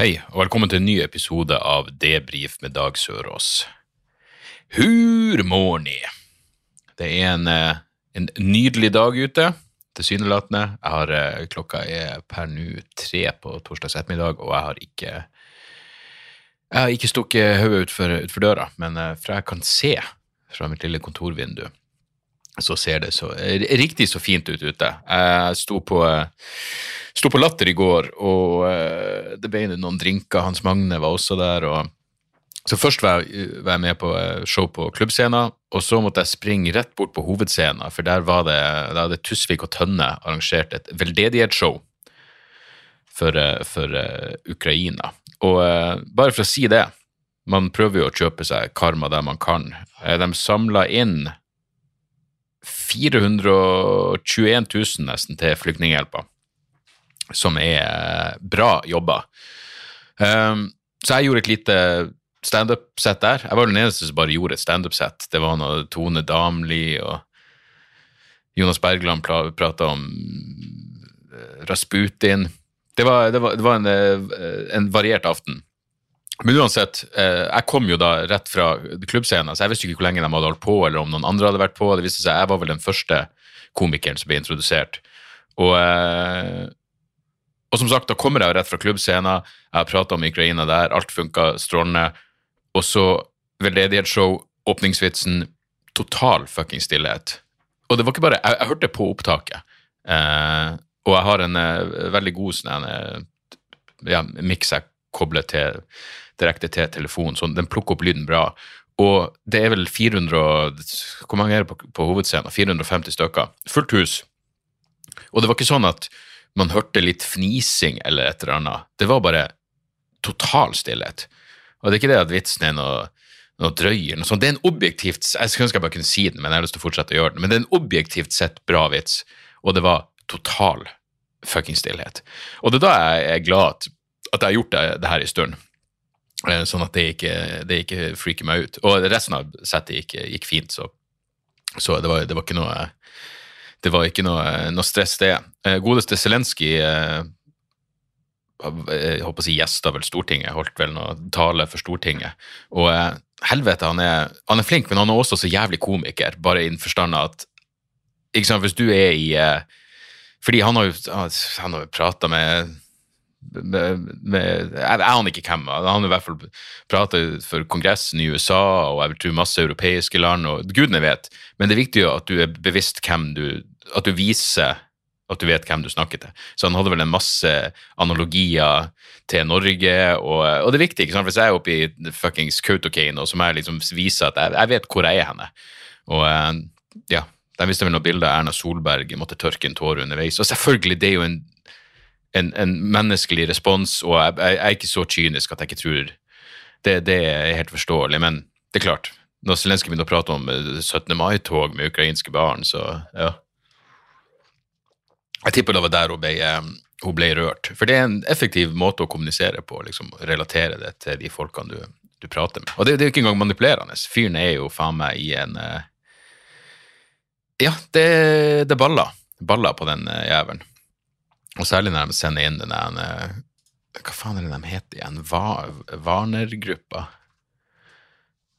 Hei, og velkommen til en ny episode av Debrif med Dag Sørås. Hur mår? Det er en, eh, en nydelig dag ute, tilsynelatende. Jeg har, eh, klokka er per nå tre på torsdags ettermiddag, og jeg har ikke jeg har ikke stukket hodet utfor, ut døra, men eh, fra jeg kan se fra mitt lille kontorvindu, så ser det så eh, riktig så fint ut ute. Jeg sto på, eh, sto på Latter i går, og eh, det ble noen drinker. Hans Magne var også der. og så først var jeg, var jeg med på show på klubbscenen, og så måtte jeg springe rett bort på hovedscenen, for der var det, der hadde Tusvik og Tønne arrangert et veldedighetsshow for, for Ukraina. Og bare for å si det, man prøver jo å kjøpe seg karma der man kan. De samla inn 421 000 nesten til Flyktninghjelpa, som er bra jobba. Um, så jeg gjorde et lite standup-sett der. Jeg var den eneste som bare gjorde et standup-sett. Det var noe Tone Damli og Jonas Bergland pra- prata om eh, Rasputin. Det var, det var, det var en, eh, en variert aften. Men uansett, eh, jeg kom jo da rett fra klubbscenen, så jeg visste ikke hvor lenge de hadde holdt på, eller om noen andre hadde vært på. Det viste seg, Jeg var vel den første komikeren som ble introdusert. Og, eh, og som sagt, da kommer jeg rett fra klubbscenen, jeg har prata om Ukraina der, alt funka strålende. Og så veldedighetsshow, åpningsvitsen, total fucking stillhet. Og det var ikke bare Jeg, jeg hørte på opptaket, eh, og jeg har en eh, veldig god sånn en ja, miks jeg kobler til, direkte til telefonen, så den plukker opp lyden bra. Og det er vel 400 Hvor mange er det på, på hovedscenen? 450 stykker. Fullt hus. Og det var ikke sånn at man hørte litt fnising eller et eller annet. Det var bare total stillhet. Og det er ikke det at vitsen er noe, noe drøy noe sånt. Det er en objektivt Jeg skulle ønske jeg bare kunne si den, men jeg har lyst til å fortsette å gjøre den. Men det er en objektivt sett bra vits, og det var total fucking stillhet. Og det er da jeg er glad at, at jeg har gjort det, det her en stund. Eh, Sånn at det ikke, det ikke freaker meg ut. Og resten av settet gikk, gikk fint, så, så det, var, det var ikke noe det var ikke noe, noe stress, det. Eh, Godeste Zelenskyj eh, jeg håper å si gjesta vel Stortinget, holdt vel noe tale for Stortinget. Og helvete, han er, han er flink, men han er også så jævlig komiker, bare i den forstand at ikke sant, Hvis du er i Fordi han har jo han prata med med, jeg, aner ikke hvem, han i hvert fall pratet for kongressen i USA og jeg vil tro masse europeiske land, og gudene vet, men det er viktig jo at du er bevisst hvem du At du viser at du vet hvem du snakker til. Så han hadde vel en masse analogier til Norge, og, og det er viktig, ikke sant? hvis jeg er oppe i fuckings Kautokeino, så må jeg liksom vise at jeg, jeg vet hvor jeg er henne. Og eh, ja, de viste vel noen bilder av Erna Solberg måtte tørke en tåre underveis. Og selvfølgelig, det er jo en en, en menneskelig respons, og jeg, jeg, er ikke så kynisk at jeg ikke tror det, det er helt forståelig, men det er klart. Når Zelenskyj begynner å prate om eh, 17. mai-tog med ukrainske barn, så ja. Jeg tipper det var der hun ble, eh, hun ble rørt. For det er en effektiv måte å kommunisere på, liksom relatere det til de folkene du, du prater med. Og det, det er jo ikke engang manipulerende. Fyren er jo faen meg i en eh, Ja, det, det baller. Baller på den eh, jævelen. Og særlig når de sender inn den der eh, Hva faen er det de heter igjen? Warner-gruppa.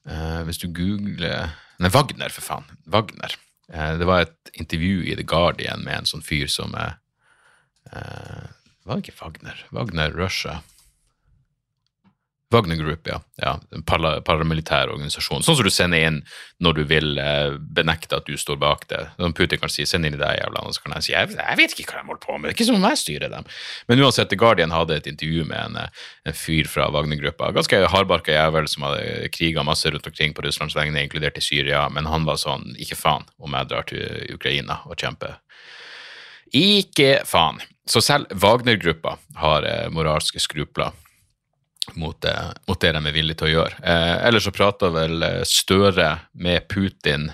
Eh, hvis du googler Nei, Wagner, for faen. Wagner. Eh, det var et intervju i The Guardian med en sånn fyr som eh, Var det ikke Wagner? Wagner Russia. Wagner Group, ja. ja en paramilitær organisasjon. Sånn som du sender inn når du vil eh, benekte at du står bak det. Sånn Putin kan si 'send inn i deg', jævla, og så kan jeg si jeg, 'jeg vet ikke hva de holder på med', det er ikke som om jeg styrer dem'. Men uansett, The Guardian hadde et intervju med en, eh, en fyr fra Wagner-gruppa. Ganske hardbarka jævel som hadde kriga masse rundt omkring på Russlands vegne, inkludert i Syria, men han var sånn 'ikke faen om jeg drar til Ukraina og kjemper'. Ikke faen. Så selv Wagner-gruppa har eh, moralske skrupler. Mot mot det de er villige til å gjøre. Eh, ellers så prata vel eh, Støre med Putin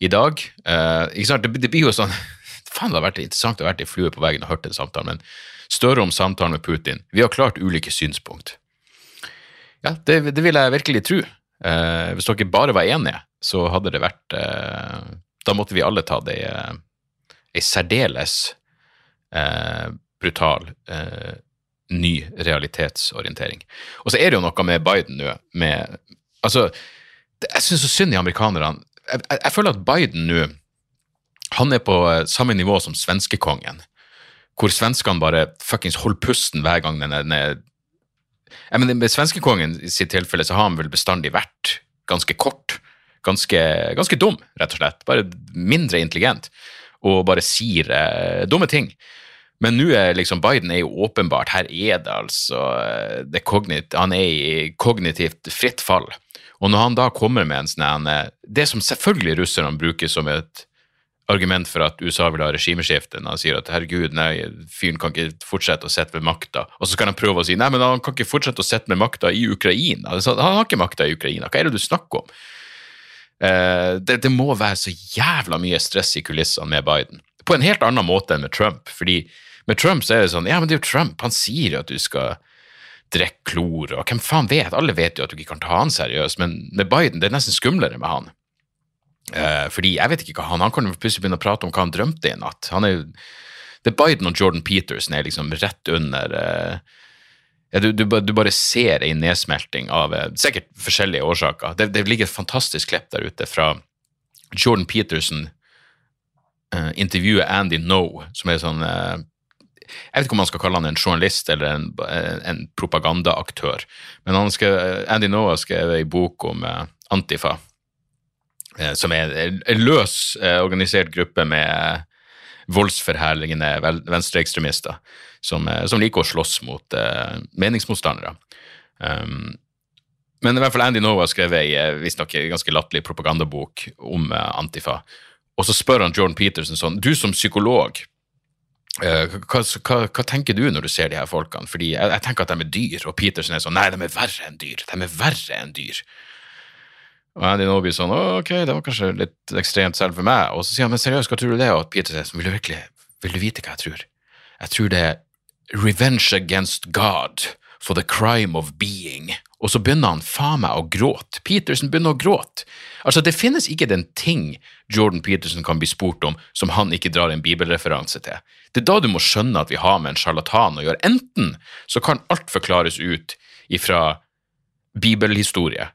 i dag. Eh? Det, det blir jo sånn Faen, det har vært interessant å være i flue på veggen og hørt den samtalen, men Støre om samtalen med Putin. Vi har klart ulike synspunkt. Ja, det, det vil jeg virkelig tro. Eh, hvis dere bare var enige, så hadde det vært eh, Da måtte vi alle ta det i eh, ei særdeles eh, brutal ny realitetsorientering. Og så er det jo noe med Biden nå med Altså, jeg syns så synd i amerikanerne. Jeg, jeg, jeg føler at Biden nå han er på eh, samme nivå som svenskekongen, hvor svenskene bare fuckings holder pusten hver gang den er jeg mener, Med svenskekongen i sitt tilfelle så har han vel bestandig vært ganske kort. Ganske, ganske dum, rett og slett. Bare mindre intelligent. Og bare sier eh, dumme ting. Men nå er liksom Biden er jo åpenbart Her er det altså eh, det kognit, Han er i kognitivt fritt fall. Og når han da kommer med en sånn eh, Det som selvfølgelig russerne bruker som et argument for at USA vil ha regimeskifte, når han sier at herregud, nei, fyren kan ikke fortsette å sitte ved makta, og så kan han prøve å si nei, men han kan ikke fortsette å sitte med makta i Ukraina. Han har ikke makta i Ukraina, hva er det du snakker om? Eh, det, det, må være så jævla mye stress i kulissene med Biden. På en helt annen måte enn med Trump. fordi med Trump så er det sånn ja, men det er jo Trump, han sier jo at du skal drikke klor, og hvem faen vet? Alle vet jo at du ikke kan ta han seriøst, men med Biden det er nesten skumlere med han. Eh, fordi jeg vet ikke hva han Han kan jo plutselig begynne å prate om hva han drømte i natt. Han er jo Det er Biden og Jordan Peterson er liksom rett under uh, ja, du, du, du, bare ser ei nedsmelting av uh, sikkert forskjellige årsaker. Det, det, ligger et fantastisk klipp der ute fra Jordan Peterson uh, intervjuet Andy No, som er sånn Jeg vet ikke om man skal kalle han en journalist eller en, en propagandaaktør, men skrev, Andy Noah skrev en bok om Antifa Eh, som er en løs eh, organisert gruppe med voldsforherligende venstreekstremister som, eh, som, liker å slåss mot meningsmotstandere. Um, men i hvert fall Andy Nova skrev visstnok ganske latterlig propagandabok om Antifa. Og så spør han Jordan Peterson sånn Du som psykolog, hva, hva, hva, tenker du når du ser de her folkene? Fordi jeg, jeg, tenker at de er dyr, og Petersen er sånn Nei, de er verre enn dyr. De er verre enn dyr. Og Andy nå blir sånn ok, det var kanskje litt ekstremt selv for meg. Og så sier han men seriøst, hva tror du det er? Og er sånn, vil du virkelig vil du vite hva jeg tror? Jeg tror det er revenge against God for the crime of being. Og så begynner han faen meg å gråte. Peterson begynner å gråte. Altså, det finnes ikke den ting Jordan Peterson kan bli spurt om som han ikke drar en bibelreferanse til. Det er da du må skjønne at vi har med en sjarlatan å gjøre. Enten så kan alt forklares ut ifra bibelhistorie,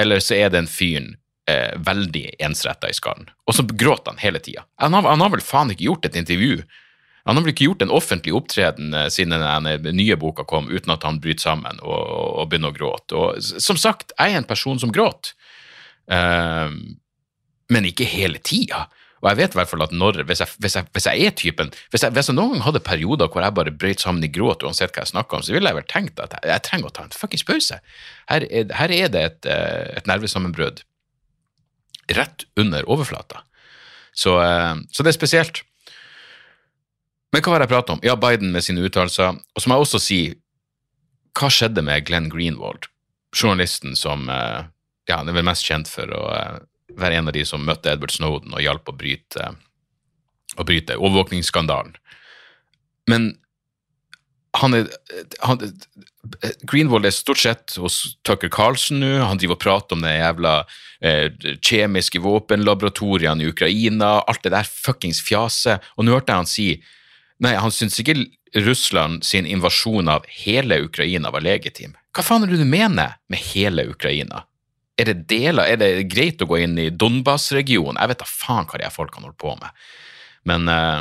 eller så er den fyren eh, veldig ensretta i skallen. Og så gråter han hele tida. Han, han, har vel faen ikke gjort et intervju. Han har vel ikke gjort en offentlig opptreden eh, siden den nye boka kom, uten at han bryter sammen og, og begynner å gråte. Og som sagt, jeg er en person som gråter, uh, men ikke hele tida. Og jeg vet i hvert fall at når, hvis jeg, hvis jeg, hvis jeg er typen hvis jeg, hvis jeg, noen gang hadde perioder hvor jeg bare brøt sammen i gråt uansett hva jeg snakka om, så ville jeg vel tenkt at jeg, trenger å ta en fuckings pause. Her er, her er det et, eh, et nervesammenbrudd rett under overflata. Så, eh, så, det er spesielt. Men hva har jeg pratet om? Ja, Biden med sine uttalelser. Og så må jeg også si hva skjedde med Glenn Greenwald, journalisten som eh, ja, han er vel mest kjent for å være en av de som møtte Edward Snowden og hjalp å bryte, å bryte overvåkningsskandalen. Men han er han, Greenwald er stort sett hos Tucker Carlson nå. Han driver og prater om det jævla eh, kjemiske våpenlaboratoriene i Ukraina. Alt det der fuckings fjaset. Og nå hørte jeg han si Nei, han syns ikke Russland sin invasjon av hele Ukraina var legitim. Hva faen er det du mener med hele Ukraina? Er det deler, er det greit å gå inn i Donbas-regionen? Jeg vet da faen hva de folkene holder på med. Men uh,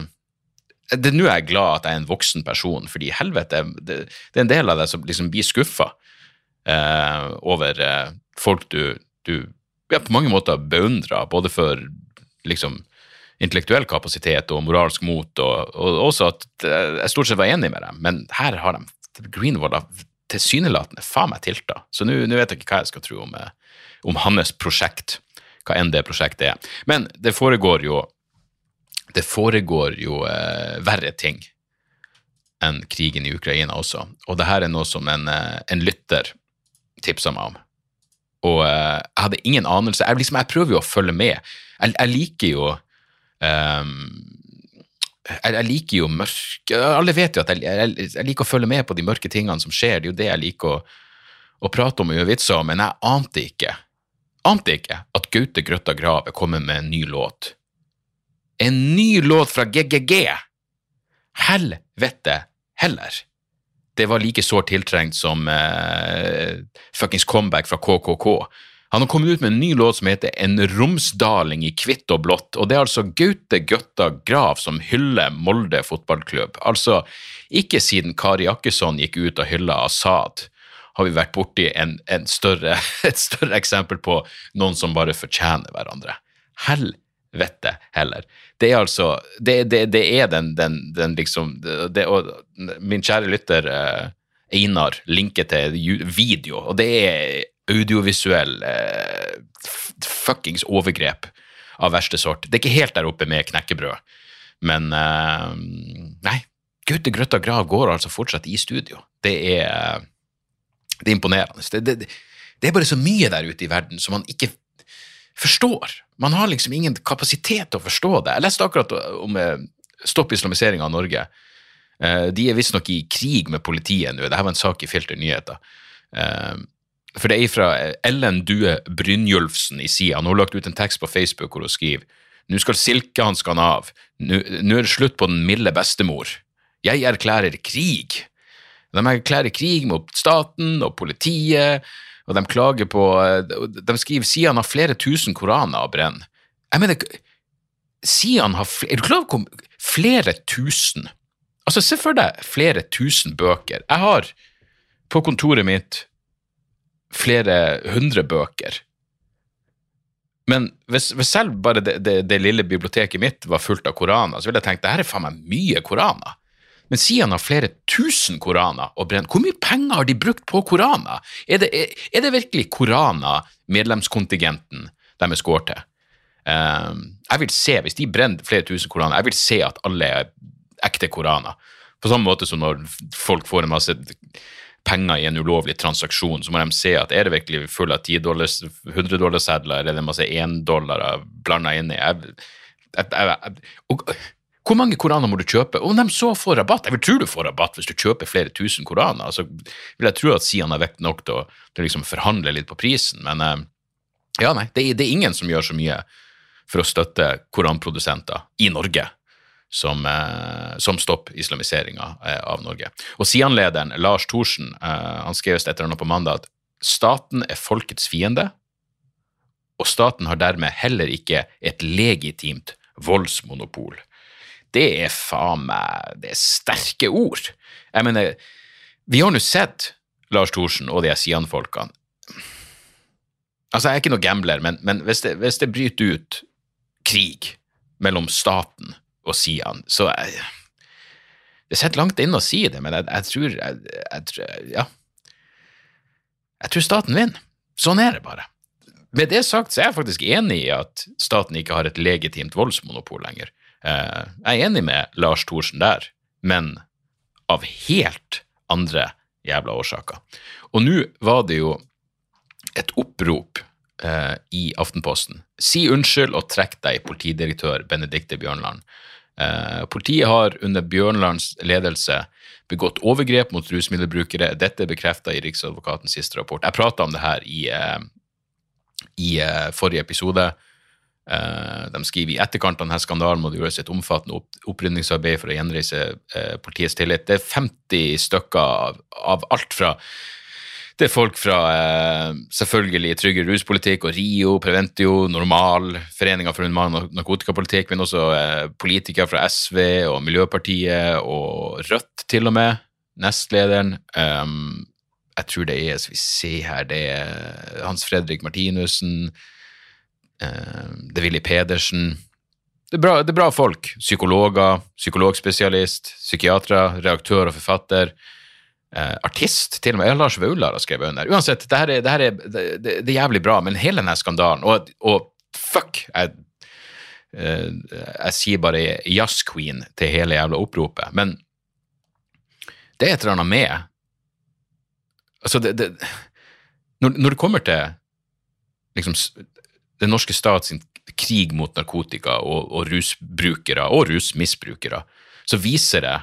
det nå er jeg glad at jeg er en voksen person, fordi helvete, det, det er en del av deg som liksom blir skuffa uh, over uh, folk du, du ja, på mange måter beundrer, både for liksom intellektuell kapasitet og moralsk mot, og, og også at jeg stort sett var enig med dem, men her har de Greenwald tilsynelatende faen meg tilta, så nå vet jeg ikke hva jeg skal tro om, om hans prosjekt, hva enn det prosjektet er. Men det foregår jo det foregår jo eh, verre ting enn krigen i Ukraina også. Og det her er noe som en, eh, en lytter tipsa meg om. Og eh, jeg hadde ingen anelse. Jeg, liksom, jeg prøver jo å følge med. Jeg, jeg liker jo jeg, jeg, liker jo mørke Alle vet jo at jeg, jeg, jeg, liker å følge med på de mørke tingene som skjer. Det er jo det jeg liker å, å prate om og gjøre vitser om, men jeg ante ikke ante ikke at Gaute Grøtta Grave kommer med en ny låt. En ny låt fra GGG! Helvete heller! Det var like sårt tiltrengt som uh, fuckings comeback fra KKK. Han har kommet ut med en ny låt som heter En romsdaling i hvitt og blått, og det er altså Gaute Gøtta Grav som hyller Molde fotballklubb. Altså, ikke siden Kari Jakkesson gikk ut og hylla Assad, har vi vært borti en, en større, et større eksempel på noen som bare fortjener hverandre. Helvete heller. Det er altså Det, det, det er den, den, den liksom det, og Min kjære lytter eh, Einar linker til video, og det er audiovisuell eh, fuckings overgrep av verste sort. Det er ikke helt der oppe med knekkebrød, men eh, Nei, Gaute Grøtta Grav går altså fortsatt i studio. Det er, det er imponerende. Det, det, det, er bare så mye der ute i verden som man ikke forstår. Man har liksom ingen kapasitet til å forstå det. Jeg leste akkurat om eh, Stopp islamiseringa av Norge. Eh, de er visstnok i krig med politiet nå. Dette var en sak i Filter nyheter. Eh, for det er fra Ellen Due Brynjulfsen i sida. Hun har lagt ut en tekst på Facebook hvor hun skriver nå skal silkehanskene av, nå er det slutt på den milde bestemor. Jeg erklærer krig. De erklærer krig mot staten og politiet, og de klager på De skriver Sian har flere tusen koraner å brenne. Jeg mener, Sian har flere, Er du klar over flere tusen Altså, se for deg flere tusen bøker. Jeg har på kontoret mitt flere hundre bøker. Men hvis, hvis selv bare det, det, det, lille biblioteket mitt var fullt av koraner, så ville jeg tenkt det her er faen meg mye koraner. Men siden han har flere tusen koraner å brenne, hvor mye penger har de brukt på koraner? Er det, er, er det virkelig koraner medlemskontingenten deres går til? Um, jeg vil se, Hvis de brenner flere tusen koraner, jeg vil se at alle er ekte koraner. På samme måte som når folk får en masse penger i en ulovlig transaksjon, så må de se at er det virkelig full av 10 dollars, 100 dollarsedler, eller er det masse 1 dollar blanda inni? Jeg, jeg, jeg, og, hvor mange koraner må du kjøpe? Om de så får rabatt? Jeg vil tro du får rabatt hvis du kjøper flere tusen koraner. Så vil jeg tro at Sian har vekt nok til å, til liksom forhandle litt på prisen, men eh, ja, nei, det, det er ingen som gjør så mye for å støtte koranprodusenter i Norge som, eh, som stopper islamiseringa eh, av Norge. Og Sian-lederen Lars Thorsen eh, han skrev et eller annet på mandag at staten er folkets fiende, og staten har dermed heller ikke et legitimt voldsmonopol. Det er faen meg Det er sterke ord. Jeg mener, vi har nå sett Lars Thorsen og de Sian-folkene Altså, jeg er ikke noe gambler, men, men hvis, det, hvis det bryter ut krig mellom staten å si han. Så jeg, det sitter langt inne å si det, men jeg, jeg tror jeg, jeg, Ja. Jeg tror staten vinner. Sånn er det bare. Med det sagt så er jeg faktisk enig i at staten ikke har et legitimt voldsmonopol lenger. Eh, jeg er enig med Lars Thorsen der, men av helt andre jævla årsaker. Og nå var det jo et opprop eh, i Aftenposten. Si unnskyld og trekk deg, politidirektør Benedicte Bjørnland. Eh, politiet har under Bjørnlands ledelse begått overgrep mot rusmiddelbrukere. Dette er bekrefta i Riksadvokatens siste rapport. Jeg prata om det her i, eh, i eh, forrige episode. De skriver i etterkant av denne skandalen må det gjøres et omfattende opprydningsarbeid for å gjenreise politiets tillit. Det er 50 stykker av, av alt fra det er folk fra eh, selvfølgelig Trygge ruspolitikk og RIO, Preventio, Normal, Foreninga for human narkotikapolitikk, men også eh, politikere fra SV og Miljøpartiet og Rødt, til og med. Nestlederen. Um, jeg tror det er, skal vi se her, det er Hans Fredrik Martinussen. Eh, det er Willy Pedersen. Det er, bra, det er bra folk. Psykologer, psykologspesialist, psykiatere, reaktør og forfatter eh, artist, til og med. Lars Vaular har skrevet under. Uansett, det her er, det her er, det, det, er jævlig bra, men hele denne skandalen Og, og fuck! Jeg, eh, jeg sier bare jazz-queen til hele jævla oppropet. Men det er et eller annet med Altså, det, det når, når det kommer til liksom den norske stats krig mot narkotika og, og rusbrukere og rusmisbrukere, så viser det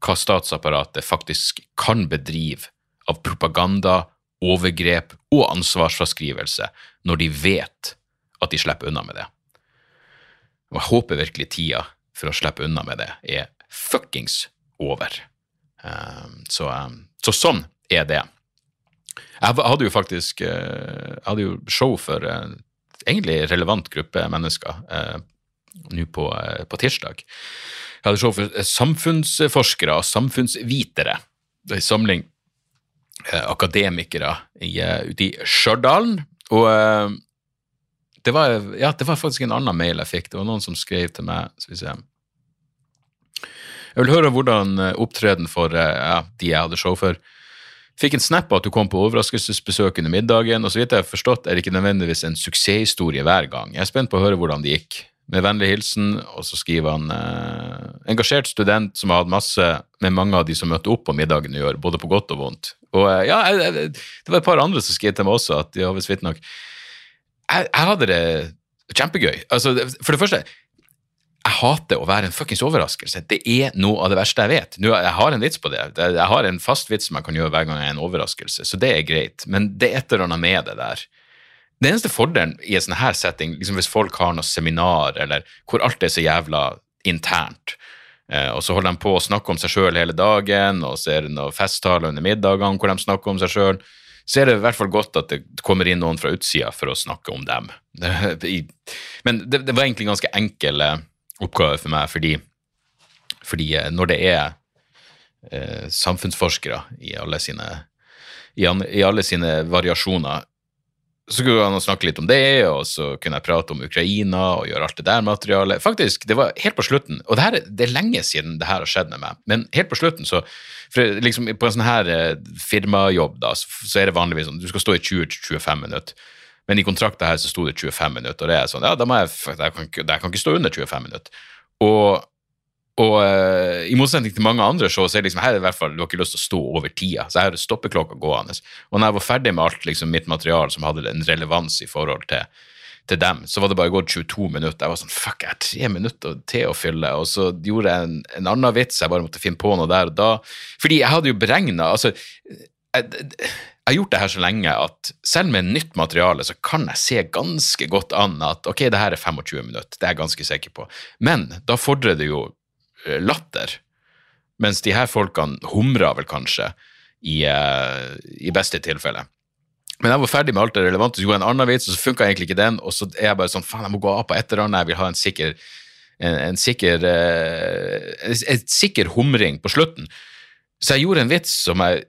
hva statsapparatet faktisk kan bedrive av propaganda, overgrep og ansvarsfraskrivelse når de vet at de slipper unna med det. Og jeg håper virkelig tida for å slippe unna med det er fuckings over. Um, så, um, så sånn er det. Jeg hadde jo faktisk eh, jeg hadde jo show for eh, egentlig relevant gruppe mennesker eh, nå på, på tirsdag. Jeg hadde show for eh, samfunnsforskere og samfunnsvitere. Er en samling eh, akademikere eh, ute i Stjørdal. Og det, var, ja, det var faktisk en annen mail jeg fikk. Det var noen som skrev til meg Skal vi se. Jeg vil høre hvordan opptreden for ja, de jeg hadde show for. Fikk en snap av at du kom på overraskelsesbesøk under middagen, og så vidt jeg har forstått er det ikke nødvendigvis en suksesshistorie hver gang. Jeg er spent på å høre hvordan det gikk. Med vennlig hilsen, og så skriver han eh, engasjert student som har hatt masse med mange av de som møtte opp på middagen i år, både på godt og vondt. Og eh, ja, jeg, jeg, det var et par andre som skrev til meg også, at ja, har vidt nok jeg, jeg hadde det kjempegøy. Altså, for det første, jeg hater å være en fuckings overraskelse. Det er noe av det verste jeg vet. Nå, jeg har en vits på. Det- Jeg har en fast vits som jeg kan gjøre hver gang jeg er en overraskelse, så det er greit. Men det er et eller annet med det der. Det eneste fordelen i en sånn her setting, liksom hvis folk har noe seminar, eller hvor alt er så jævla internt, eh, og så holder de på å snakke om seg sjøl hele dagen, og så er det noen festtaler under middagene hvor de snakker om seg sjøl, så er det i hvert fall godt at det kommer inn noen fra utsida for å snakke om dem. Men det, det var egentlig en ganske enkel eh, oppgave for meg, fordi, fordi eh, når det er samfunnsforskere i alle sine, i alle sine variasjoner, så kunne han snakke litt om det, og så kunne jeg prate om Ukraina og gjøre alt det der materialet. Faktisk, det var helt på slutten, og det, her, er- det er lenge siden det her har skjedd med meg, men helt på slutten så for liksom På en sånn her eh, firmajobb da, så, er det vanligvis sånn du skal stå i 20-25 minutter. Men i kontrakten her så sto det 25 minutter, og det er sånn, ja, da må jeg, jeg, kan, jeg kan ikke stå under 25 minutter. Og, og uh, i motsetning til mange andre show, så er det liksom, her er det i hvert fall, du har ikke lyst til å stå over tida, så her er stoppeklokka gående. Og når jeg var ferdig med alt liksom, mitt material som hadde en relevans i forhold til, til dem, så var det bare gått 22 minutter. Jeg var sånn, fuck, jeg har tre minutter til å fylle, og så gjorde jeg en, en annen vits, jeg bare måtte finne på noe der og da. Fordi jeg hadde jo beregnet, altså, jeg, har gjort det her så lenge at selv med nytt materiale så kan jeg se ganske godt an at ok, det her er 25 minutter, det er jeg ganske sikker på. Men da fordrer det jo latter, mens de her folkene humrer vel kanskje i, eh, i beste tilfelle. Men jeg var ferdig med alt det relevante, så gjorde jeg en annen vits, og så funka egentlig ikke den, og så er jeg bare sånn, faen, jeg må gå av på et eller annet, jeg vil ha en sikker en, en sikker eh, en, en sikker humring på slutten. Så jeg gjorde en vits som jeg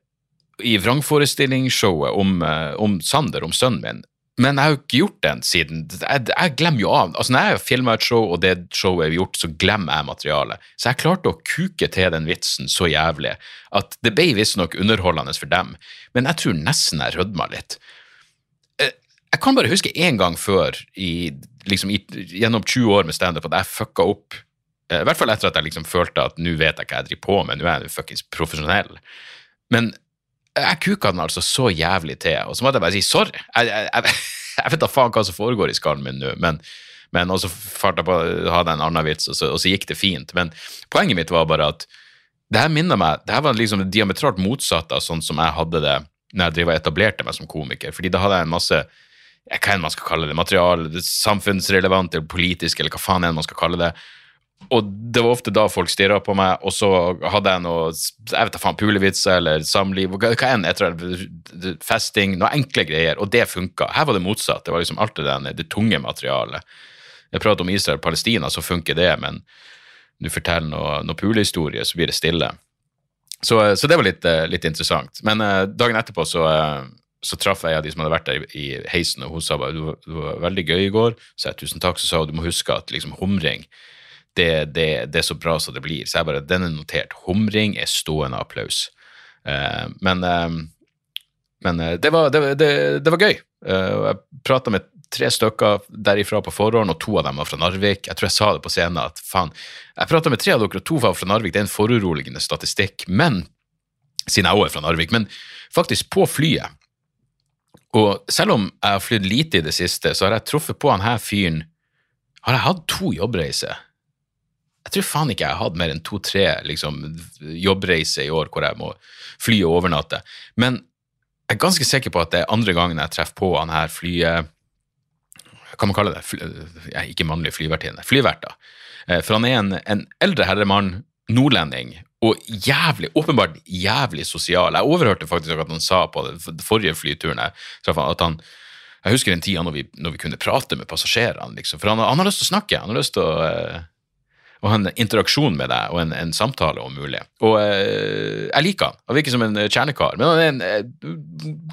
i vrangforestillingsshowet om, eh, om Sander, om sønnen min. Men jeg har jo ikke gjort den siden Jeg, jeg glemmer jo av altså Når jeg filmer et show, og det showet er gjort, så glemmer jeg materialet. Så jeg klarte å kuke til den vitsen så jævlig at det ble visstnok underholdende for dem, men jeg tror nesten jeg rødma litt. Eh, Jeg kan bare huske én gang før, i, liksom, i, gjennom 20 år med standup, at jeg fucka opp eh, I hvert fall etter at jeg liksom følte at nå vet jeg hva jeg driver på med, nå er jeg fuckings profesjonell. Men jeg kuka den altså så jævlig til, og så måtte jeg bare si sorry. Jeg, jeg, jeg, vet da faen hva som foregår i skallen min nå, men, men og så fart jeg på å ha en annen vits, og så, og så gikk det fint. Men poenget mitt var bare at det her minner meg Det her var liksom diametralt motsatt av sånn som jeg hadde det når jeg og etablerte meg som komiker, fordi da hadde jeg en masse hva enn man skal kalle det, material, samfunnsrelevant eller politisk, eller hva faen enn man skal kalle det. Og det var ofte da folk stirra på meg, og så hadde jeg noe jeg vet da faen, pulevitser eller samliv, hva hva enn, etter festing, noe enkle greier, og det funka. Her var det motsatt. Det var liksom alt det, det tunge materialet. Jeg prater om Israel og Palestina, så funker det, men du forteller noe, noe pulehistorie, så blir det stille. Så, så det var litt, eh, litt interessant. Men eh, dagen etterpå så, eh, så traff jeg en av de som hadde vært der i, heisen, og hun sa bare du var veldig gøy i går. Så jeg tusen takk, så sa hun du må huske at liksom humring det, det, det er så bra som det blir. Så jeg bare, den er notert. Humring er stående applaus. Eh, men eh, men eh, det, var, det, var gøy. Eh, jeg prata med tre stykker derifra på forhånd, og to av dem var fra Narvik. Jeg tror jeg sa det på scenen at faen, jeg prata med tre av dere, og to var fra Narvik. Det er en foruroligende statistikk. Men siden jeg også er fra Narvik. Men faktisk på flyet. Og selv om jeg har flydd lite i det siste, så har jeg truffet på han her fyren Har jeg hatt to jobbreiser? Jeg tror faen ikke jeg har hatt mer enn to-tre liksom, jobbreiser i år hvor jeg må fly og overnatte. Men jeg er ganske sikker på at det er andre gangen jeg treffer på han her flyet Hva kan man kalle det? Fly, ikke mannlig flyvertinne. Flyvert, da. Eh, for han er en, en eldre herremann, nordlending, og jævlig, åpenbart jævlig sosial. Jeg overhørte faktisk at han sa på den forrige flyturen at han Jeg husker en tid når når vi kunne prate med passasjerene, liksom, for han, han, har lyst til å snakke. Han har lyst til å, ha en interaksjon med deg og en, en samtale, om mulig. Og eh, jeg liker han. Han virker som en kjernekar, men han er en eh,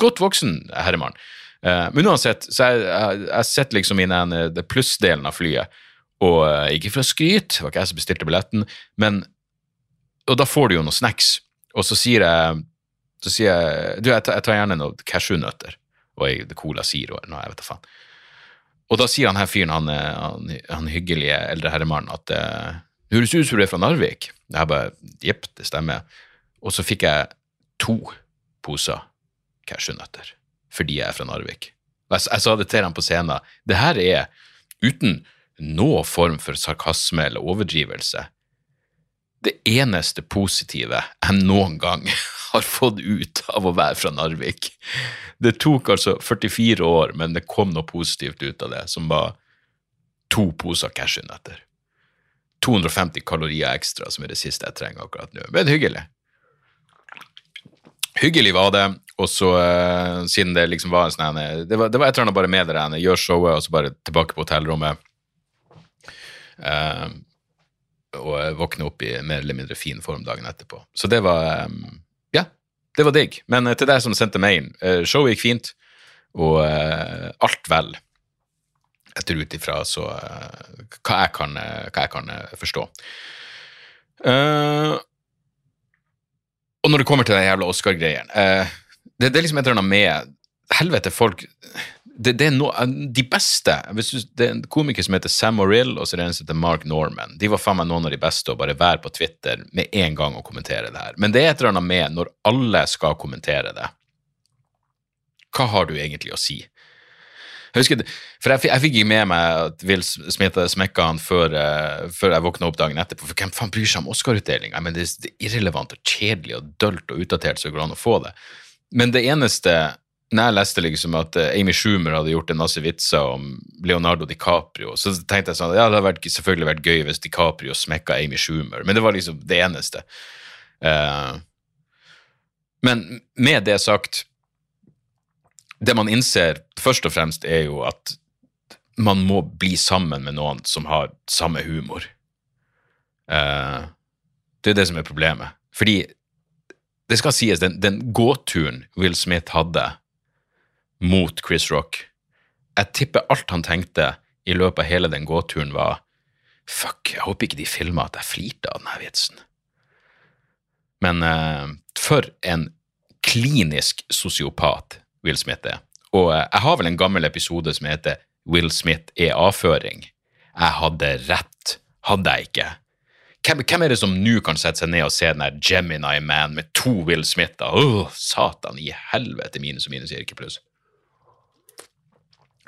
godt voksen herremann. men uansett, så jeg, jeg, jeg sitter liksom i den plussdelen av flyet, og ikke for å skryte, det var ikke jeg som bestilte billetten, men og da får du jo noen snacks, og så sier jeg så sier jeg du, jeg tar, jeg tar gjerne noen cashewnøtter og ei Cola Zero eller noe, jeg vet da faen. Og da sier han her fyren, han, han, han hyggelige eldre herremannen, at det uh, høres ut som du er fra Narvik. Jeg bare jepp, det stemmer. Og så fikk jeg to poser cashewnøtter fordi jeg er fra Narvik. Jeg, jeg, sa det til ham på scenen. Det her er uten noen form for sarkasme eller overdrivelse det eneste positive jeg noen gang har fått ut av å være fra Narvik. Det tok altså 44 år, men det kom noe positivt ut av det, som var to poser cashewnøtter. 250 kalorier ekstra, som er det siste jeg trenger akkurat nå. Men hyggelig. Hyggelig var det, og så uh, siden det liksom var en sånn det, var, det var et eller annet bare med det der, gjør showet, og så bare tilbake på hotellrommet. Uh, og våkne opp i mer eller mindre fin form dagen etterpå. Så det var um, det var digg. Men uh, til deg som sendte mailen, uh, showet gikk fint, og uh, alt vel. Etter ut ifra så hva jeg kan, hva jeg kan forstå. og når det kommer til den jævla Oscar-greien det, det, er liksom et eller annet med Helvete, folk det, det, er no, de beste du, Det er en komiker som heter Sam Orill, og så er det en som heter Mark Norman. De var faen meg noen av de beste å bare være på Twitter med en gang og kommentere det her. Men det er et eller annet med når alle skal kommentere det. Hva har du egentlig å si? Jeg husker, for jeg, jeg fikk ikke med meg at Will Smith hadde smekka han før, uh, før jeg våkna opp dagen etterpå. For hvem faen bryr seg om Oscar-utdelinga? Det, det er irrelevant og kjedelig og dølt og utdatert så det går an å få det. Men det eneste når jeg leste liksom at eh, Amy Schumer hadde gjort en masse vitser om Leonardo DiCaprio, så tenkte jeg sånn ja, det hadde vært, selvfølgelig vært gøy hvis DiCaprio smekka Amy Schumer, men det var liksom det eneste. Uh, men med det sagt Det man innser først og fremst, er jo at man må bli sammen med noen som har samme humor. Uh, det er det som er problemet. Fordi det skal sies, den, den gåturen Will Smith hadde mot Chris Rock. Jeg tipper alt han tenkte i løpet av hele den gåturen, var Fuck, jeg håper ikke de filma at jeg flirte av denne vitsen. Men uh, for en klinisk sosiopat Will Smith er. Og uh, jeg har vel en gammel episode som heter Will Smith er avføring. Jeg hadde rett, hadde jeg ikke. Hvem, hvem er det som nå kan sette seg ned og se den der Gemini Man med to Will Smith? Åh, satan i helvete, minus og minus gir ikke pluss.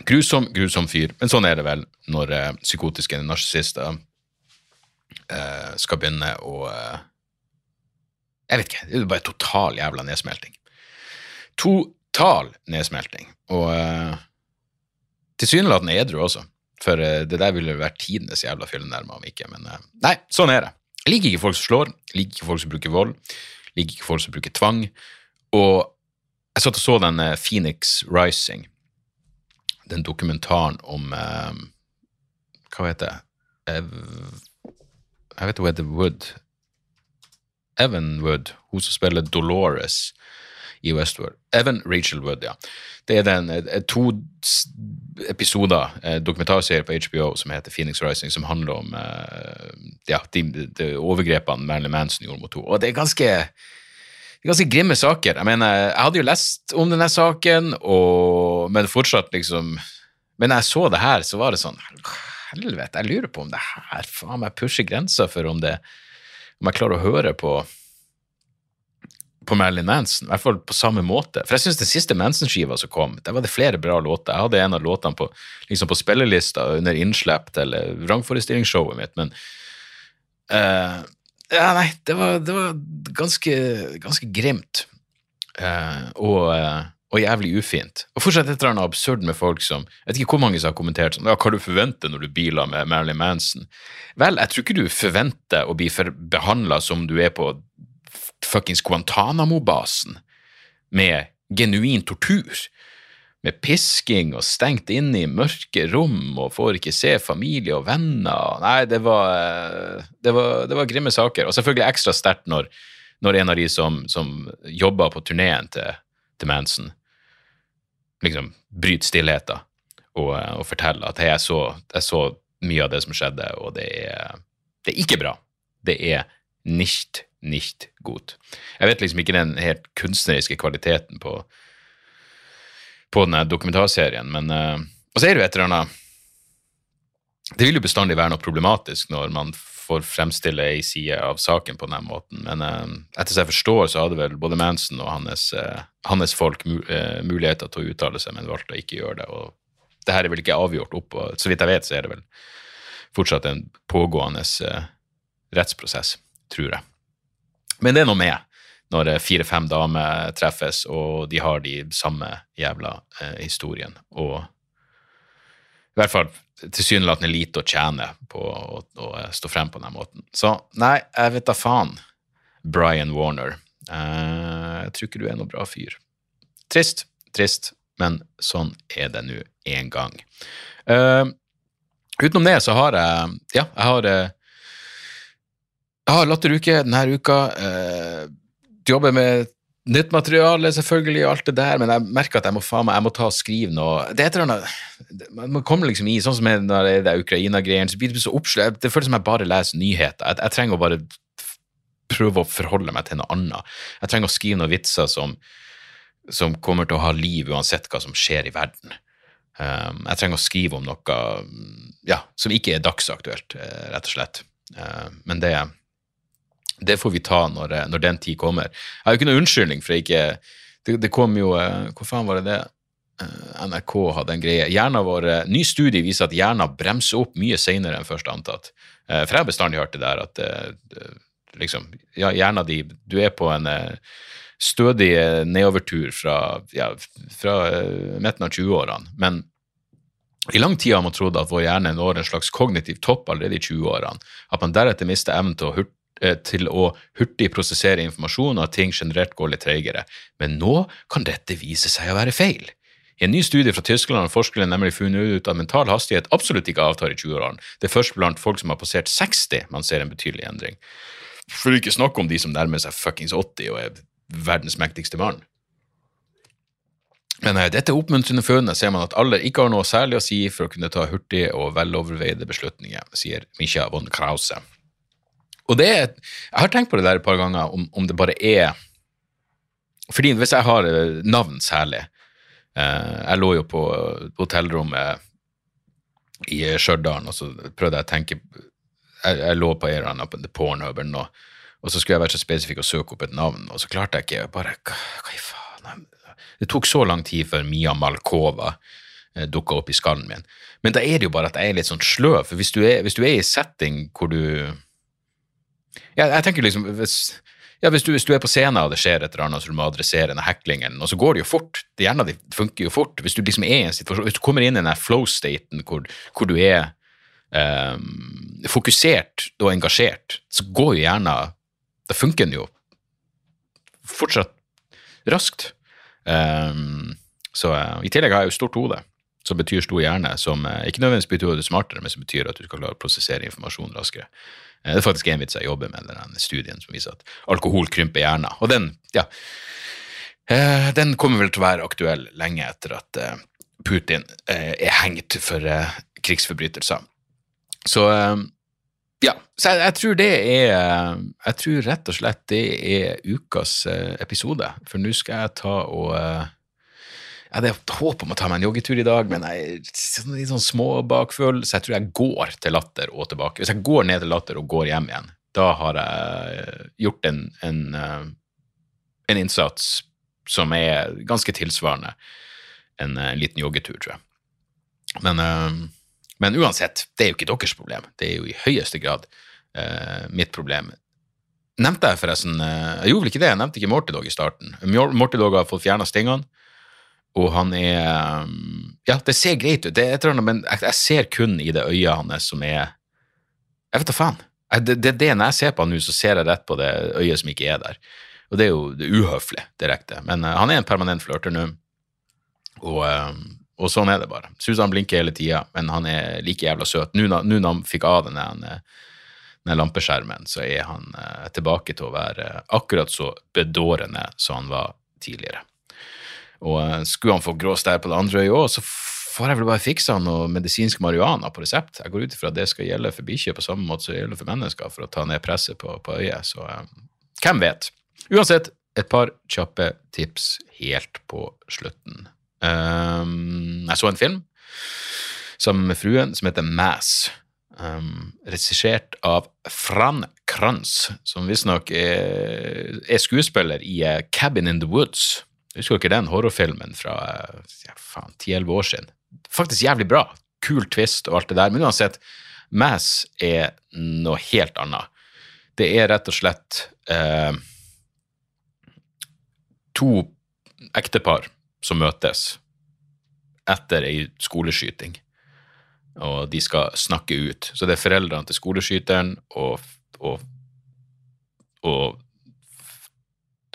Grusom, grusom fyr. Men sånn er det vel når eh, psykotiske narsissister eh, skal begynne å eh, Jeg vet ikke. Det er bare total jævla nedsmelting. Total nedsmelting. Og eh, tilsynelatende edru også. For eh, det der ville vært tidenes jævla fyllenærme om ikke. Men eh, nei, sånn er det. Jeg liker ikke folk som slår, jeg liker ikke folk som bruker vold, jeg liker ikke folk som bruker tvang. Og jeg satt og så den eh, Phoenix Rising den dokumentaren om eh, Hva heter det? Jeg vet hun heter Wood. Evan Wood, hun som spiller Dolores i Westworld. Evan Rachel Wood, ja. Det er den eh, to episoder, eh, dokumentarserie på HBO som heter Phoenix Rising, som handler om eh, ja, de, de overgrepene Marilyn Manson gjorde mot henne. Og det er ganske ganske grimme saker. Jeg mener, jeg hadde jo lest om denne saken, og, men fortsatt liksom Men jeg så det her, så var det sånn Helvete, jeg lurer på om det her faen meg pusher grensa for om det Om jeg klarer å høre på på Marilyn Manson, i hvert fall på samme måte. For jeg syns den siste Manson-skiva som kom, der var det flere bra låter. Jeg hadde en av låtene på, liksom på spillelista under innslipp til vrangforestillingsshowet mitt, men uh, Ja, nei, det var, det var ganske, ganske grimt. Eh, og, uh, og, jævlig ufint. Og fortsatt et eller annet absurd med folk som Jeg vet ikke hvor mange som har kommentert sånn ja, Hva du forventer når du biler med Marilyn Manson? Vel, jeg tror ikke du forventer å bli behandla som du er på fuckings Guantánamo-basen med genuin tortur. Med pisking og stengt inne i mørke rom og får ikke se familie og venner. Nei, det var, det var, det var grimme saker. Og selvfølgelig ekstra sterkt når, når, en av de som, som jobba på turneen til, til, Manson, liksom bryter stillheten og, og forteller at jeg så, jeg så mye av det som skjedde, og det er, det er ikke bra. Det er nicht nicht gut. Jeg vet liksom ikke den helt kunstneriske kvaliteten på, på denne dokumentarserien, men uh, Og så er det jo et eller annet Det vil jo bestandig være noe problematisk når man får fremstille ei side av saken på den måten, men uh, etter som jeg forstår, så hadde vel både Manson og hans, uh, hans folk muligheter til å uttale seg, men valgte å ikke gjøre det. og det her er vel ikke avgjort opp, og så vidt jeg vet, så er det vel fortsatt en pågående rettsprosess, tror jeg. Men det er noe med når fire-fem damer treffes, og de har de samme jævla eh, historien. Og i hvert fall tilsynelatende lite å tjene på å, å, stå frem på den måten. Så nei, jeg vet da faen, Brian Warner. Eh, jeg tror ikke du er noe bra fyr. Trist, trist, men sånn er det nå en gang. Eh, utenom det så har jeg Ja, jeg har eh, jeg har latteruke denne uka. Eh, jobber med nytt materiale, selvfølgelig, og alt det der, men jeg merker at jeg må, faen jeg må ta og skrive noe. Det er et eller annet Man kommer liksom i, sånn som det er Ukraina-greiene, så blir det så oppslag Det føles som jeg bare leser nyheter. Jeg, jeg, trenger å bare prøve å forholde meg til noe annet. Jeg trenger å skrive noen vitser som, som kommer til å ha liv uansett hva som skjer i verden. Um, jeg trenger å skrive om noe ja, som ikke er dagsaktuelt, eh, rett og slett. Uh, men det er det får vi ta når, eh, når, den tid kommer. Jeg har jo ikke noen unnskyldning for jeg ikke det, det kom jo eh, Hvor faen var det det? Eh, NRK hadde en greie. Hjernen vår, Ny studie viser at hjernen bremser opp mye senere enn først antatt. For jeg har bestandig hørt det der at liksom, ja, hjernen din Du er på en stødig nedovertur fra, ja, fra midten av 20-årene, men i lang tid har man trodd at vår hjerne når en slags kognitiv topp allerede i 20-årene. At man deretter mister evnen til å hurt, til å hurtig prosessere informasjon, og at ting generelt går litt treigere. Men nå kan dette vise seg å være feil. I en ny studie fra Tyskland har forskerne nemlig funnet ut at mental hastighet absolutt ikke avtar i 20-årene. Det er først blant folk som har passert 60 man ser en betydelig endring. For ikke snakke om de som nærmer seg fuckings 80 og er verdens mektigste mann. Men eh, dette oppmuntrende funnet ser man at alder ikke har noe særlig å si for å kunne ta hurtige og veloverveide beslutninger, sier Micha von Krause. Og det er, Jeg har tenkt på det der et par ganger, om, om det bare er Fordi hvis jeg har eh, navn særlig eh, Jeg lå jo på hotellrommet i Stjørdal, og så prøvde jeg å tenke Jeg, jeg lå på en eller annen Pornhub eller noe, og så skulle jeg være så spesifikk og søke opp et navn, og så klarte jeg ikke bare hva i faen? Det tok så lang tid før Mia Malkova eh, dukka opp i skallen min. Men da er det jo bare at jeg er litt sånn sløv, for hvis du er, hvis du er i setting hvor du ja, jeg tenker liksom hvis, ja, hvis, du, hvis, du, er på scenen og det skjer et eller annet så du må adressere en hacklingen, og så går det jo fort. Det gjerne det funker jo fort. Hvis du liksom er i en situasjon, hvis du kommer inn i den flow-staten hvor, hvor, du er um, fokusert og engasjert, så går jo gjerne Da funker den jo fortsatt raskt. Um, så uh, I tillegg har jeg jo stort hode, som betyr stor hjerne, som uh, ikke nødvendigvis betyr at du er smartere, men som betyr at du skal klare å prosessere informasjon raskere. Eh, det er faktisk en vits jeg jobber med, den studien som viser at alkohol krymper hjernen. Og den, ja, eh, den kommer vel til å være aktuell lenge etter at eh, Putin er hengt for krigsforbrytelser. Så ja, så jeg, jeg, tror det er Jeg tror rett og slett det er ukas episode. For nå skal jeg ta og jeg hadde håp om å ta meg en joggetur i dag, men jeg er litt sånn småbakfull, så jeg tror jeg går til Latter og tilbake. Hvis jeg går ned til Latter og går hjem igjen, da har jeg gjort en, en, eh, en innsats som er ganske tilsvarende en, en liten joggetur, tror jeg. Men, eh, men, uansett, det er jo ikke deres problem. Det er jo i høyeste grad uh, mitt problem. Nevnte jeg forresten Jeg gjorde vel ikke det, jeg nevnte ikke Morty Dog i starten. Morty Dog har fått fjerna stingene, og han er um, Ja, det ser greit ut, det annet, men jeg, jeg ser kun i det øyet hans som er Jeg vet da faen. Det, det, det, Når jeg ser på han nå, så ser jeg rett på det øyet som ikke er der. Og det er jo det er uhøflig direkte. Men uh, han er en permanent flørter nå, og, uh, og, sånn er det bare. Han blinker hele tida, men han er like jævla søt. Nå når han fikk av den den lampeskjermen, så er han uh, tilbake til å være akkurat så bedårende som han var tidligere. Og skulle han få grå stær på det andre øyet òg, så får jeg vel bare fiksa noe medisinsk marihuana på resept. Jeg går ut ifra at det skal gjelde for bikkjer på samme måte som gjelder for mennesker, for å ta ned presset på, på øyet. Så um, hvem vet? Uansett, et par kjappe tips helt på slutten. Um, jeg så en film sammen med fruen som heter Mass. Um, regissert av Fran Kranz, som visstnok er, er skuespiller i uh, Cabin in the Woods. Husker ikke den horrorfilmen fra ja, faen, 10-11 år siden faktisk jævlig bra. Kul twist og alt det der. Men uansett, Mass er noe helt annet. Det er rett og slett eh, to ektepar som møtes etter ei skoleskyting. Og de skal snakke ut. Så det er foreldrene til skoleskyteren og, og, og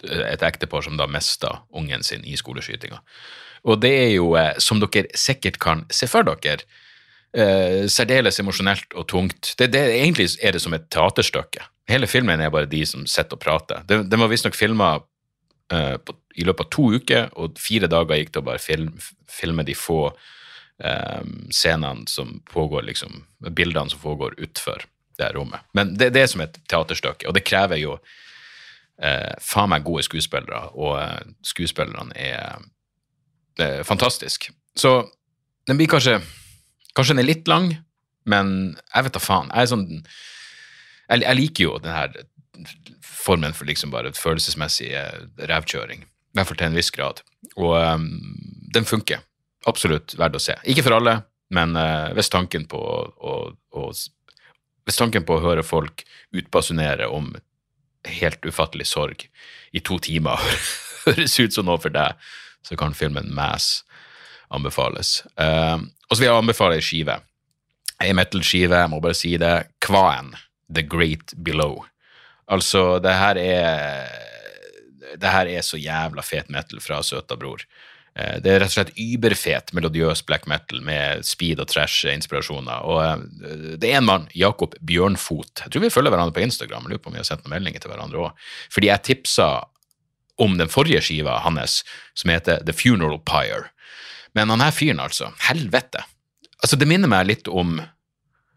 et ektepar som da mista ungen sin i skoleskytinga. Og det er jo, eh, som dere sikkert kan se for dere, eh, særdeles emosjonelt og tungt. Det, det, egentlig er det som et teaterstykke. Hele filmen er bare de som sitter og prater. Den, var visstnok filma eh, i løpet av to uker, og fire dager gikk det å bare film, filme de få eh, scenene som pågår, liksom, bildene som pågår utfor det rommet. Men det, det, er som et teaterstykke, og det krever jo eh, faen meg gode skuespillere, og eh, skuespillerne er eh, fantastiske. Så den blir kanskje Kanskje den er litt lang, men jeg vet da faen. Jeg sånn jeg, jeg liker jo den her formen for liksom bare følelsesmessig eh, revkjøring. I hvert fall til en viss grad. Og um, den funker. Absolutt verdt å se. Ikke for alle, men uh, hvis tanken på å, å, Hvis tanken på å høre folk utbasunere om helt ufattelig sorg i to timer høres ut som noe for deg, så kan filmen Mass anbefales. Uh, og så vil jeg anbefale ei skive. Ei metal-skive, jeg må bare si det. Kvaen, The Great Below. Altså, det her er Det her er så jævla fet metal fra søta bror. Uh, det er rett og slett überfet, melodiøs black metal med speed og trash-inspirasjoner. Og uh, det er en mann, Jakob Bjørnfot. Jeg tror vi følger hverandre på Instagram. Jeg lurer på om vi har sendt noen meldinger til hverandre òg. Fordi jeg tipsa om den forrige skiva hans, som heter The Funeral Pyre. Men han her fyren, altså. Helvete. Altså, det minner meg litt om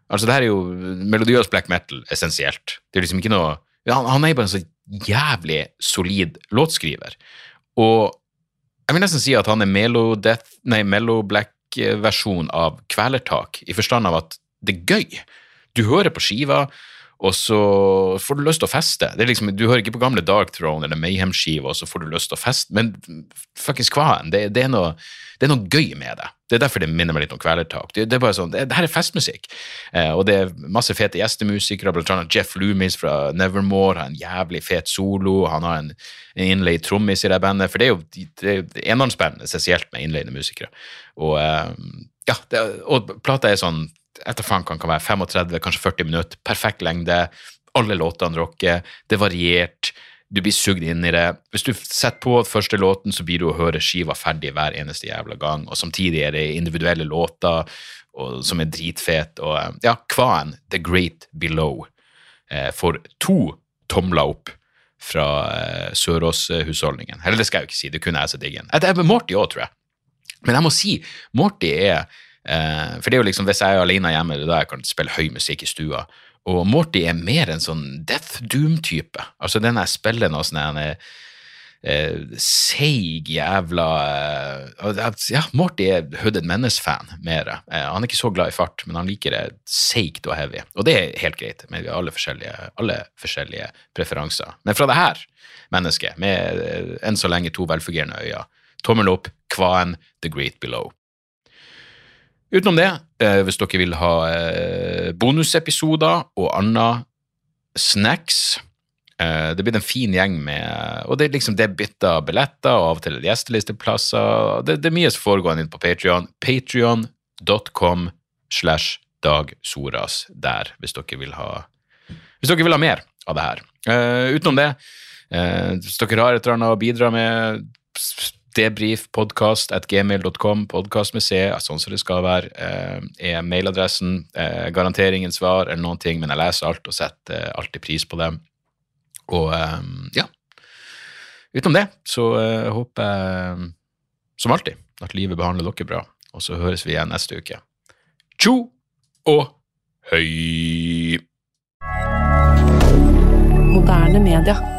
Altså, det her er jo melodiøs black metal, essensielt. Det er liksom ikke noe Han, han er bare en så jævlig solid låtskriver. Og jeg vil nesten si at han er Melo black-versjon av Kvelertak, i forstand av at det er gøy. Du hører på skiva, og så får du lyst til å feste. Liksom, du hører ikke på gamle Dark Throne eller Mayhem-skiva, og så får du lyst til å feste, men fuckings kvaen, det, det, det, er noe gøy med det. Det er derfor det minner meg litt om Kvelertak. Det, det, er bare sånn, det, det her er festmusikk, eh, og det er masse fete gjestemusikere, blant annet Jeff Loomis fra Nevermore har en jævlig fet solo, han har en, en innleid trommis i det bandet, for det er jo det er enmannsband, essensielt med innleide musikere. Og eh, ja, det, og plata er sånn etter faen kan kan være 35, kanskje 40 minutter. Perfekt lengde. Alle låtene rocker. Det er variert. Du blir sugd inn i det. Hvis du setter på første låten, så blir du å høre skiva ferdig hver eneste jævla gang. Og samtidig er det individuelle låter og, som er dritfet. Og ja, Kvaen, The Great Below, eh, får to tomler opp fra eh, Sørås-husholdningen. Eller det skal jeg jo ikke si, det kunne jeg så digge. Det er Morty òg, tror jeg. Men jeg må si, Morty er Eh, for det er jo liksom, hvis jeg er alene hjemme, det er da jeg kan spille høy musikk i stua. Og Morty er mer en sånn Death Doom-type. Altså den jeg spiller nå, sånn eh, seig jævla eh, Ja, Morty er Hooded Menace-fan mer. Eh, han er ikke så glad i fart, men han liker det seigt og heavy. Og det er helt greit, har alle forskjellige, alle forskjellige preferanser. Men fra det her mennesket, med eh, enn så lenge to velfungerende øyne, tommel opp, kvaen, The Great Below. Utenom det, hvis dere vil ha eh, bonusepisoder og anna snacks eh, Det blir en fin gjeng med Og det er liksom det bytta billetter, og av og til gjestelisteplasser. Det, det er mye som foregår inne på Patrion. Patrion.com slash Dag Soras der, hvis dere vil ha hvis dere vil ha mer av det her. Uh, utenom det, uh, hvis dere har et eller annet å bidra med, debrifpodkast at gmail.com, podkast med C, sånn som det skal være, uh, er mailadressen. garanterer ingen svar eller noen ting, men jeg leser alt og setter alltid pris på dem. Og ja. Utenom det så håper jeg, som alltid, at livet behandler dere bra. Og så høres vi igjen neste uke. Tjo og høy! Moderne media.